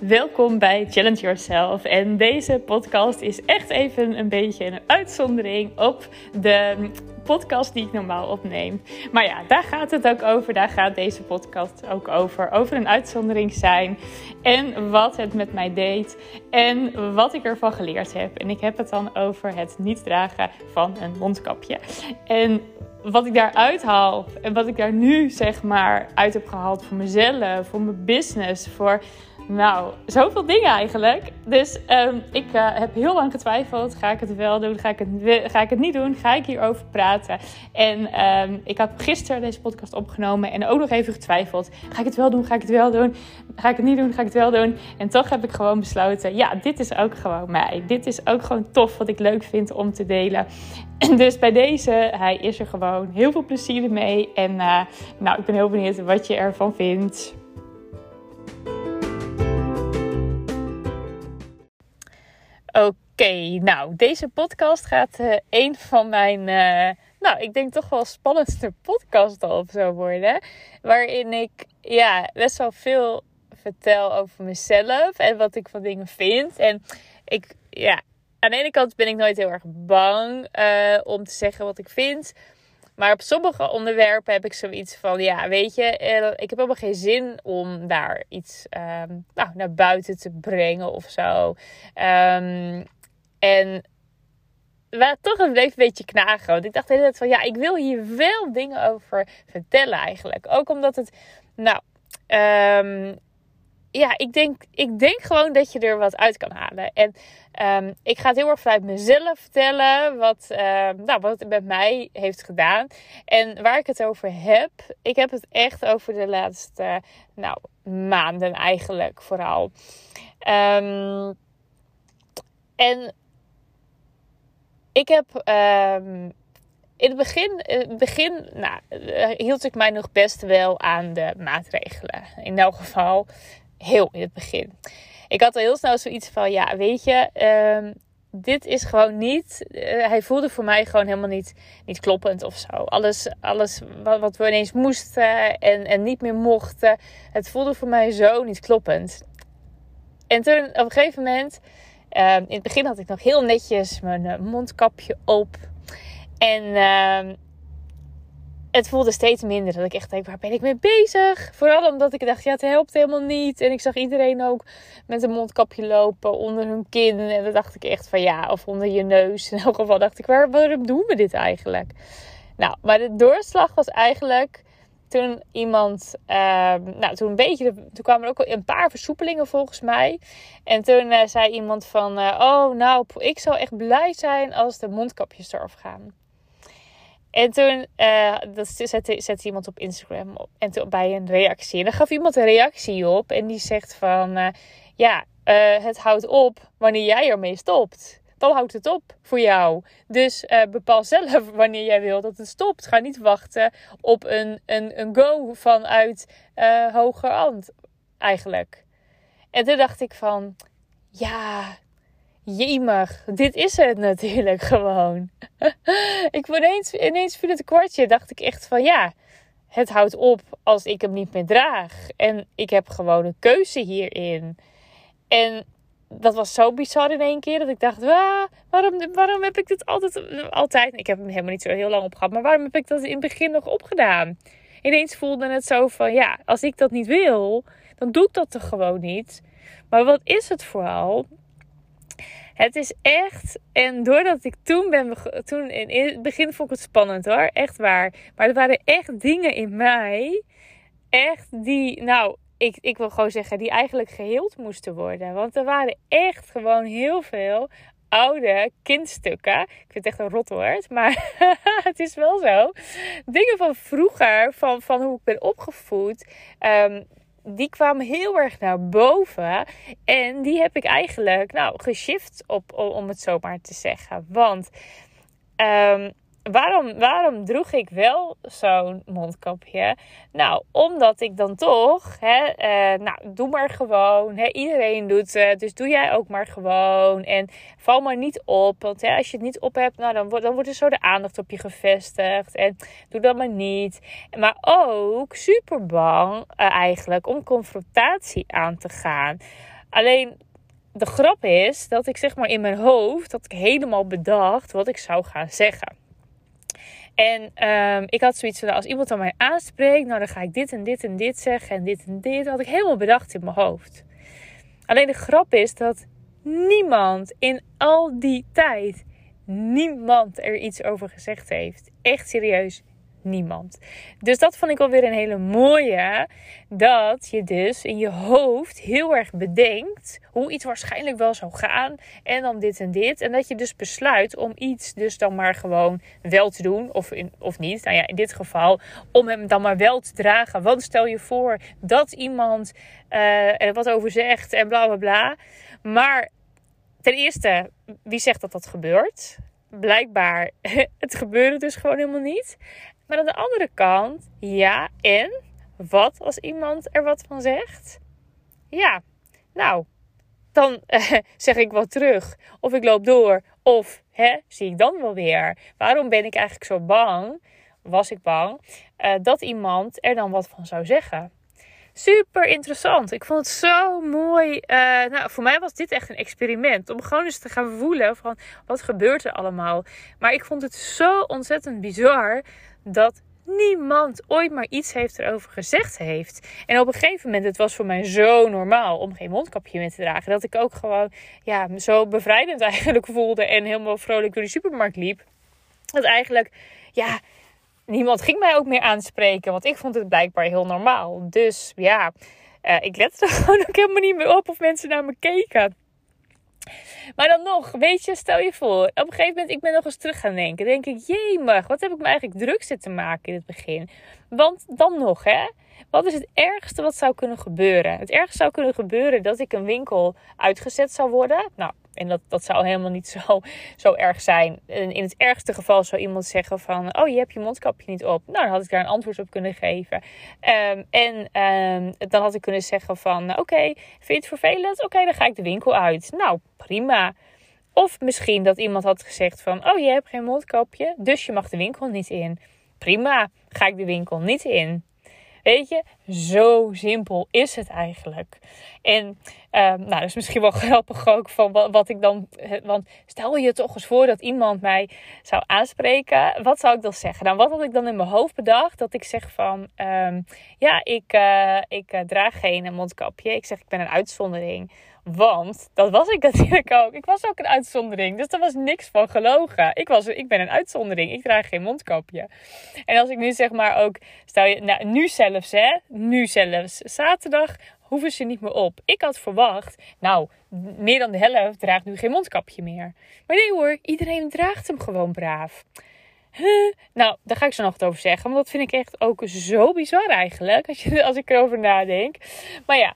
Welkom bij Challenge Yourself. En deze podcast is echt even een beetje een uitzondering op de podcast die ik normaal opneem. Maar ja, daar gaat het ook over. Daar gaat deze podcast ook over. Over een uitzondering zijn. En wat het met mij deed. En wat ik ervan geleerd heb. En ik heb het dan over het niet dragen van een mondkapje. En wat ik daaruit haal en wat ik daar nu zeg maar uit heb gehaald voor mezelf, voor mijn business, voor nou, zoveel dingen eigenlijk. Dus um, ik uh, heb heel lang getwijfeld. Ga ik het wel doen? Ga ik het, ga ik het niet doen? Ga ik hierover praten? En um, ik had gisteren deze podcast opgenomen en ook nog even getwijfeld. Ga ik het wel doen? Ga ik het wel doen? Ga ik het niet doen? Ga ik het wel doen? En toch heb ik gewoon besloten, ja, dit is ook gewoon mij. Dit is ook gewoon tof wat ik leuk vind om te delen. En dus bij deze, hij is er gewoon. Heel veel plezier mee. En uh, nou, ik ben heel benieuwd wat je ervan vindt. Oké, nou, deze podcast gaat uh, een van mijn, uh, nou, ik denk toch wel spannendste podcast op zo worden. Waarin ik, ja, best wel veel vertel over mezelf en wat ik van dingen vind. En ik, ja, aan de ene kant ben ik nooit heel erg bang uh, om te zeggen wat ik vind. Maar op sommige onderwerpen heb ik zoiets van: ja, weet je, ik heb helemaal geen zin om daar iets um, nou, naar buiten te brengen of zo. Um, en waar toch een bleef een beetje knagen. Want ik dacht de van ja, ik wil hier wel dingen over vertellen eigenlijk. Ook omdat het, nou, um, ja, ik denk, ik denk gewoon dat je er wat uit kan halen. En um, ik ga het heel erg vanuit mezelf vertellen wat, uh, nou, wat het met mij heeft gedaan. En waar ik het over heb, ik heb het echt over de laatste nou, maanden eigenlijk vooral. Um, en ik heb in het begin, in het begin nou, hield ik mij nog best wel aan de maatregelen. In elk geval heel in het begin. Ik had al heel snel zoiets van, ja, weet je, um, dit is gewoon niet. Uh, hij voelde voor mij gewoon helemaal niet, niet kloppend of zo. Alles, alles wat, we ineens moesten en, en niet meer mochten. Het voelde voor mij zo niet kloppend. En toen op een gegeven moment Uh, in het begin had ik nog heel netjes mijn uh, mondkapje op. En uh, het voelde steeds minder. Dat ik echt denk, waar ben ik mee bezig? Vooral omdat ik dacht, ja, het helpt helemaal niet. En ik zag iedereen ook met een mondkapje lopen onder hun kin. En dan dacht ik echt van ja, of onder je neus. In elk geval dacht ik, waar, waarom doen we dit eigenlijk? Nou, maar de doorslag was eigenlijk toen iemand, uh, nou toen een beetje, toen kwamen er ook een paar versoepelingen volgens mij. En toen uh, zei iemand van, uh, oh nou, ik zou echt blij zijn als de mondkapjes eraf gaan. En toen uh, zette, iemand op Instagram op, en toen bij een reactie. En dan gaf iemand een reactie op en die zegt van, ja, het houdt op wanneer jij ermee stopt dan houdt het op voor jou. Dus bepaal zelf wanneer jij wil dat het stopt. Ga niet wachten op een, een, een go vanuit hoger hand, eigenlijk. En toen dacht ik van, ja, jemig, dit is het natuurlijk gewoon. ik ineens, ineens viel het kwartje, dacht ik echt van, ja, het houdt op als ik hem niet meer draag. En ik heb gewoon een keuze hierin. En dat was zo bizar in één keer dat ik dacht: waarom, waarom heb ik dit altijd, altijd? Ik heb hem helemaal niet zo heel lang opgehad, maar waarom heb ik dat in het begin nog opgedaan? Ineens voelde het zo van: ja, als ik dat niet wil, dan doe ik dat toch gewoon niet. Maar wat is het vooral? Het is echt, en doordat ik toen ben, toen in het begin vond ik het spannend hoor, echt waar. Maar er waren echt dingen in mij, echt die, nou, ik, ik wil gewoon zeggen, die eigenlijk geheeld moesten worden. Want er waren echt gewoon heel veel oude kindstukken. Ik vind het echt een rotwoord, maar het is wel zo. Dingen van vroeger, van, van hoe ik ben opgevoed. Um, die kwamen heel erg naar boven. En die heb ik eigenlijk, nou, geshift op, om het zo maar te zeggen. Want um, waarom, waarom droeg ik wel zo'n mondkapje? Nou, omdat ik dan toch, hè, uh, nou, doe maar gewoon. Hè, iedereen doet het, dus doe jij ook maar gewoon. En val maar niet op, want hè, als je het niet op hebt, nou, dan, wordt, dan wordt er zo de aandacht op je gevestigd. En doe dat maar niet. Maar ook super bang uh, eigenlijk om confrontatie aan te gaan. Alleen de grap is dat ik zeg maar in mijn hoofd dat ik helemaal bedacht wat ik zou gaan zeggen. En um, ik had zoiets van, als iemand dan mij aanspreekt, nou dan ga ik dit en dit en dit zeggen en dit en dit. Dat had ik helemaal bedacht in mijn hoofd. Alleen de grap is dat niemand in al die tijd, niemand er iets over gezegd heeft. Echt serieus, niemand. Dus dat vond ik alweer een hele mooie. Dat je dus in je hoofd heel erg bedenkt hoe iets waarschijnlijk wel zou gaan. En dan dit en dit. En dat je dus besluit om iets dus dan maar gewoon wel te doen. Of, in, of niet. Nou ja, in dit geval om hem dan maar wel te dragen. Want stel je voor dat iemand uh, er wat over zegt en bla bla bla. Maar ten eerste, wie zegt dat dat gebeurt? Blijkbaar, het gebeurde dus gewoon helemaal niet. Maar aan de andere kant, ja, en wat als iemand er wat van zegt? Ja, nou, dan eh, zeg ik wat terug. Of ik loop door. Of hè, zie ik dan wel weer. Waarom ben ik eigenlijk zo bang? Was ik bang uh, dat iemand er dan wat van zou zeggen? Super interessant. Ik vond het zo mooi. Uh, nou, voor mij was dit echt een experiment. Om gewoon eens te gaan voelen van wat gebeurt er allemaal. Maar ik vond het zo ontzettend bizar dat niemand ooit maar iets heeft erover gezegd heeft. En op een gegeven moment, het was voor mij zo normaal om geen mondkapje meer te dragen. Dat ik ook gewoon ja, zo bevrijdend eigenlijk voelde en helemaal vrolijk door de supermarkt liep. Dat eigenlijk, ja, niemand ging mij ook meer aanspreken. Want ik vond het blijkbaar heel normaal. Dus ja, uh, ik lette er gewoon ook helemaal niet meer op of mensen naar me keken. Maar dan nog, weet je, stel je voor, op een gegeven moment, ik ben nog eens terug gaan denken. denk ik, jemig, wat heb ik me eigenlijk druk zitten maken in het begin? Want dan nog, hè, wat is het ergste wat zou kunnen gebeuren? Het ergste zou kunnen gebeuren dat ik een winkel uitgezet zou worden. Nou, en dat, dat zou helemaal niet zo, zo erg zijn. En in het ergste geval zou iemand zeggen van... Oh, je hebt je mondkapje niet op. Nou, dan had ik daar een antwoord op kunnen geven. Um, en um, dan had ik kunnen zeggen van... Oké, vind je het vervelend? Oké, dan ga ik de winkel uit. Nou, prima. Of misschien dat iemand had gezegd van... Oh, je hebt geen mondkapje, dus je mag de winkel niet in. Prima, ga ik de winkel niet in. Weet je, zo simpel is het eigenlijk. En uh, nou, dat is misschien wel grappig ook van wat, wat, ik dan. Want stel je toch eens voor dat iemand mij zou aanspreken. Wat zou ik dan zeggen? Nou, wat had ik dan in mijn hoofd bedacht? Dat ik zeg van um, ja, ik, uh, ik uh, draag geen mondkapje. Ik zeg ik ben een uitzondering. Want dat was ik natuurlijk ook. Ik was ook een uitzondering. Dus er was niks van gelogen. Ik, was, ik ben een uitzondering. Ik draag geen mondkapje. En als ik nu zeg maar ook. Stel je, nou, nu zelfs hè. Nu zelfs. Zaterdag hoeven ze niet meer op. Ik had verwacht. Nou, meer dan de helft draagt nu geen mondkapje meer. Maar nee hoor. Iedereen draagt hem gewoon braaf. Nou, daar ga ik zo nog wat over zeggen. Want dat vind ik echt ook zo bizar eigenlijk. Als, je, als ik erover nadenk. Maar ja,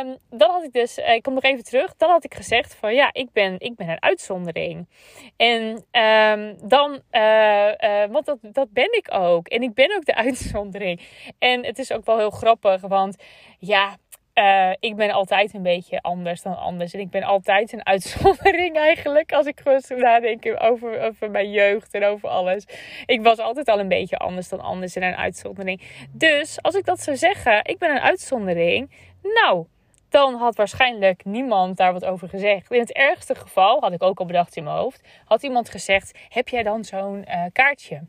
um, dan had ik dus. Eh, ik kom nog even terug. Dan had ik gezegd van ja, ik ben, ik ben een uitzondering. En um, dan. Uh, uh, want dat, dat ben ik ook. En ik ben ook de uitzondering. En het is ook wel heel grappig. Want ja, uh, ik ben altijd een beetje anders dan anders. En ik ben altijd een uitzondering eigenlijk. Als ik gewoon nadenk over, over mijn jeugd en over alles. Ik was altijd al een beetje anders dan anders en een uitzondering. Dus als ik dat zou zeggen, ik ben een uitzondering. Nou, dan had waarschijnlijk niemand daar wat over gezegd. In het ergste geval, had ik ook al bedacht in mijn hoofd, had iemand gezegd: Heb jij dan zo'n uh, kaartje?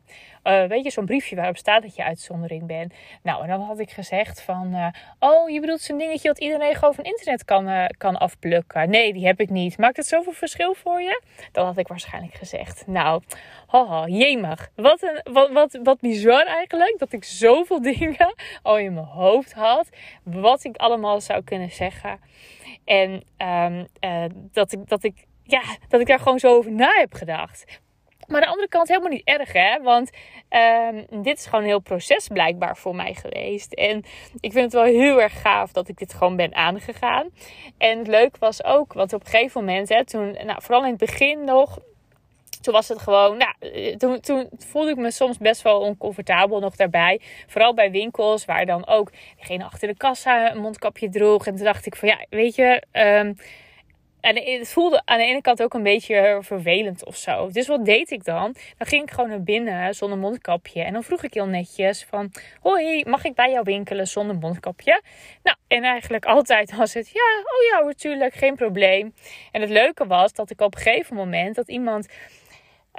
Uh, weet je, zo'n briefje waarop staat dat je uitzondering bent. Nou, en dan had ik gezegd van, uh, oh, je bedoelt zo'n dingetje wat iedereen gewoon van internet kan, uh, kan afplukken. Nee, die heb ik niet. Maakt het zoveel verschil voor je? Dan had ik waarschijnlijk gezegd, nou, haha, jemig. Wat, een, wat, wat, wat bizar eigenlijk, dat ik zoveel dingen al in mijn hoofd had, wat ik allemaal zou kunnen zeggen. En um, dat ik, dat ik ja, dat ik daar gewoon zo over na heb gedacht. Maar aan de andere kant helemaal niet erg, hè? Want um, dit is gewoon een heel proces blijkbaar voor mij geweest. En ik vind het wel heel erg gaaf dat ik dit gewoon ben aangegaan. En het leuk was ook, want op een gegeven moment, hè, toen, nou, vooral in het begin nog, toen was het gewoon, nou, eh, toen, toen voelde ik me soms best wel oncomfortabel nog daarbij. Vooral bij winkels waar dan ook degene achter de kassa een mondkapje droeg. En toen dacht ik van, ja, weet je, um, en het voelde aan de ene kant ook een beetje vervelend of zo. Dus wat deed ik dan? Dan ging ik gewoon naar binnen zonder mondkapje. En dan vroeg ik heel netjes van... Hoi, mag ik bij jou winkelen zonder mondkapje? Nou, en eigenlijk altijd was het... Ja, oh ja, natuurlijk, geen probleem. En het leuke was dat ik op een gegeven moment... dat iemand...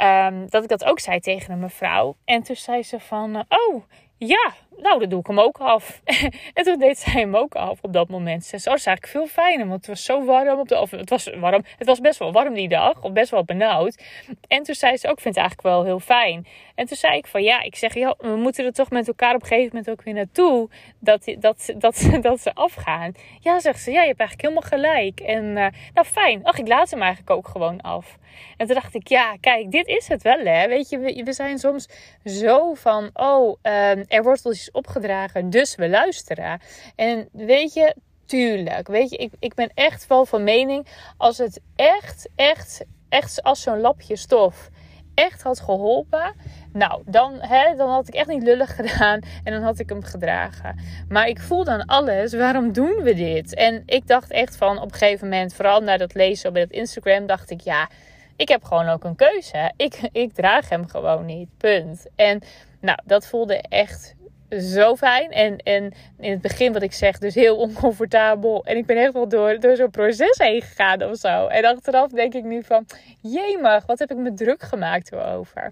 Um, dat ik dat ook zei tegen een mevrouw. En toen zei ze van... oh, ja, nou, dan doe ik hem ook af. en toen deed zij hem ook af op dat moment. Ze zei, oh, dat is eigenlijk veel fijner, want het was zo warm. Op de, of het was warm. Het was best wel warm die dag, of best wel benauwd. En toen zei ze ook, ik vind het eigenlijk wel heel fijn. En toen zei ik van, ja, ik zeg, ja, we moeten er toch met elkaar op een gegeven moment ook weer naartoe. Dat, dat, dat, dat ze afgaan. Ja, zegt ze, ja, je hebt eigenlijk helemaal gelijk. En uh, nou, fijn. Ach, ik laat hem eigenlijk ook gewoon af. En toen dacht ik, ja, kijk, dit is het wel, hè. Weet je, we, zijn soms zo van, oh, um, er wordt wel iets opgedragen, dus we luisteren. En weet je, tuurlijk, weet je, ik, ik ben echt wel van mening, als het echt, echt, echt als zo'n lapje stof echt had geholpen, nou, dan, hè, dan had ik echt niet lullig gedaan en dan had ik hem gedragen. Maar ik voel dan alles, waarom doen we dit? En ik dacht echt van op een gegeven moment, vooral na dat lezen op het Instagram, dacht ik, ja, ik heb gewoon ook een keuze. Ik, ik draag hem gewoon niet. Punt. En nou, dat voelde echt zo fijn. En, en in het begin, wat ik zeg, dus heel oncomfortabel. En ik ben echt wel door, door zo'n proces heen gegaan of zo. En achteraf denk ik nu van, jemig, wat heb ik me druk gemaakt erover.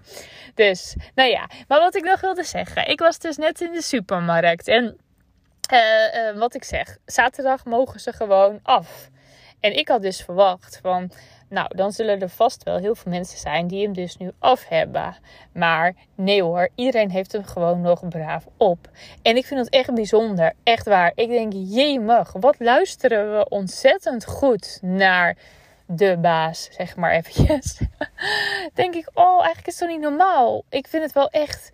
Dus, nou ja. Maar wat ik nog wilde zeggen. Ik was dus net in de supermarkt. En uh, uh, wat ik zeg, zaterdag mogen ze gewoon af. En ik had dus verwacht van nou, dan zullen er vast wel heel veel mensen zijn die hem dus nu af hebben. Maar nee hoor, iedereen heeft hem gewoon nog braaf op. En ik vind het echt bijzonder, echt waar. Ik denk, jemig, wat luisteren we ontzettend goed naar de baas, zeg maar eventjes. denk ik, oh, eigenlijk is toch niet normaal. Ik vind het wel echt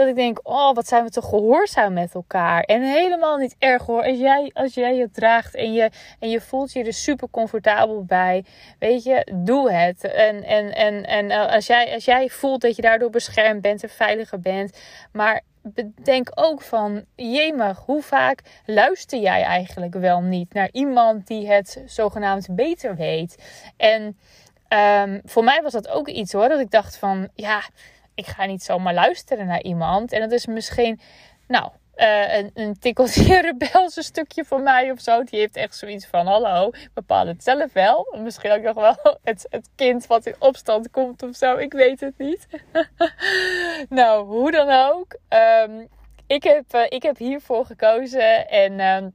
dat ik denk, oh, wat zijn we toch gehoorzaam met elkaar. En helemaal niet erg hoor. Als jij, als jij het draagt en je, en je voelt je er super comfortabel bij. Weet je, doe het. En, en, en, en eh, als, jij, als jij voelt dat je daardoor beschermd bent en veiliger bent. Maar bedenk ook van, jemig, hoe vaak luister jij eigenlijk wel niet naar iemand die het zogenaamd beter weet. En um, voor mij was dat ook iets hoor, dat ik dacht van, ja ik ga niet zomaar luisteren naar iemand. En dat is misschien, nou, uh, een, een tikkeltje rebelse stukje van mij of zo. Die heeft echt zoiets van: hallo, bepaal het zelf wel. Misschien ook nog wel het, het kind wat in opstand komt of zo. Ik weet het niet. nou, hoe dan ook. Um, ik, heb, uh, ik heb hiervoor gekozen. En. Uh,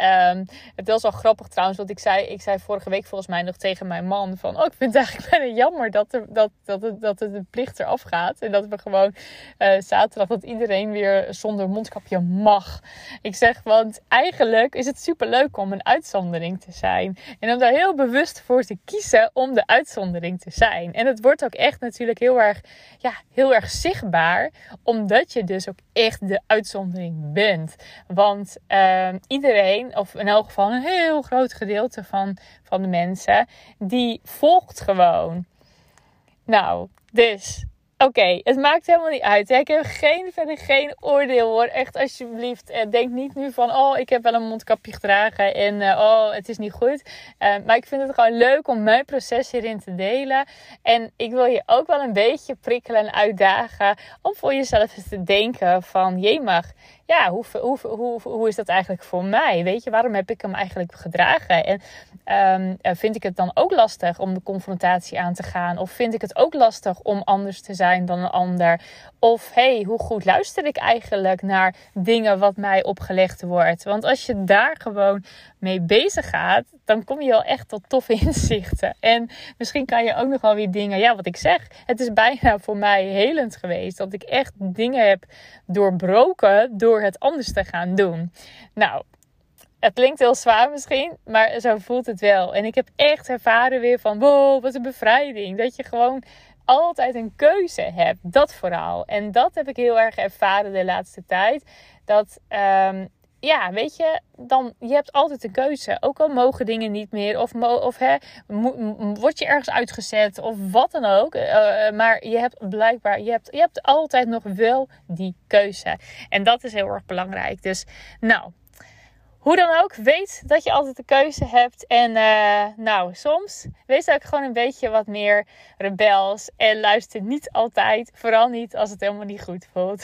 Um, het was wel grappig trouwens, want ik zei, ik zei vorige week volgens mij nog tegen mijn man van... Oh, ik vind het eigenlijk bijna jammer dat, er, dat, dat, het, dat het de plicht eraf gaat. En dat we gewoon uh, zaterdag, dat iedereen weer zonder mondkapje mag. Ik zeg, want eigenlijk is het super leuk om een uitzondering te zijn. En om daar heel bewust voor te kiezen om de uitzondering te zijn. En het wordt ook echt natuurlijk heel erg, ja, heel erg zichtbaar. Omdat je dus ook echt de uitzondering bent. Want uh, iedereen of in elk geval een heel groot gedeelte van, van de mensen, die volgt gewoon. Nou, dus Oké, het maakt helemaal niet uit. Ik heb geen, verder geen oordeel hoor. Echt alsjeblieft. Eh, denk niet nu van, oh, ik heb wel een mondkapje gedragen en uh, oh, het is niet goed. Uh, maar ik vind het gewoon leuk om mijn proces hierin te delen. En ik wil je ook wel een beetje prikkelen en uitdagen om voor jezelf eens te denken van, je mag ja, hoe, hoe, hoe, hoe is dat eigenlijk voor mij? Weet je, waarom heb ik hem eigenlijk gedragen? En um, vind ik het dan ook lastig om de confrontatie aan te gaan? Of vind ik het ook lastig om anders te zijn dan een ander? Of hey, hoe goed luister ik eigenlijk naar dingen wat mij opgelegd wordt? Want als je daar gewoon mee bezig gaat, dan kom je wel echt tot toffe inzichten. En misschien kan je ook nog wel weer dingen, ja, wat ik zeg, het is bijna voor mij helend geweest dat ik echt dingen heb doorbroken door het anders te gaan doen. Nou, het klinkt heel zwaar misschien, maar zo voelt het wel. En ik heb echt ervaren weer van, wow, wat een bevrijding. Dat je gewoon altijd een keuze hebt. Dat vooral. En dat heb ik heel erg ervaren de laatste tijd. Dat, um, ja, weet je, dan je hebt altijd een keuze. Ook al mogen dingen niet meer. Of, of hè, word je ergens uitgezet. Of wat dan ook. Uh, maar je hebt blijkbaar, je hebt, je hebt altijd nog wel die keuze. En dat is heel erg belangrijk. Dus nou, hoe dan ook, weet dat je altijd de keuze hebt. En uh, nou, soms wees ook gewoon een beetje wat meer rebels. En luister niet altijd. Vooral niet als het helemaal niet goed voelt.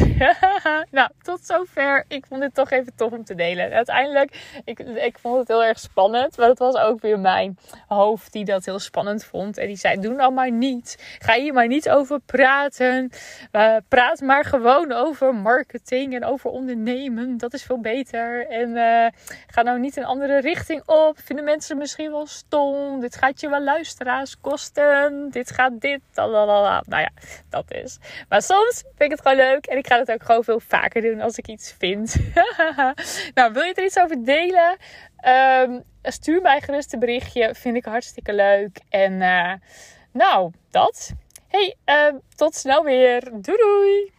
nou, tot zover. Ik vond dit toch even tof om te delen. Uiteindelijk, ik, ik vond het heel erg spannend. Maar het was ook weer mijn hoofd die dat heel spannend vond. En die zei, doe nou maar niet. Ga hier maar niet over praten. Uh, praat maar gewoon over marketing en over ondernemen. Dat is veel beter. En... Uh, Ga nou niet een andere richting op. Vinden mensen misschien wel stom. Dit gaat je wel luisteraars kosten. Dit gaat dit. Lalalala. Nou ja, dat is. Maar soms vind ik het gewoon leuk. En ik ga het ook gewoon veel vaker doen als ik iets vind. nou, wil je er iets over delen? Um, stuur mij gerust een berichtje. Vind ik hartstikke leuk. En uh, nou, dat. Hey, uh, tot snel weer. Doei doei!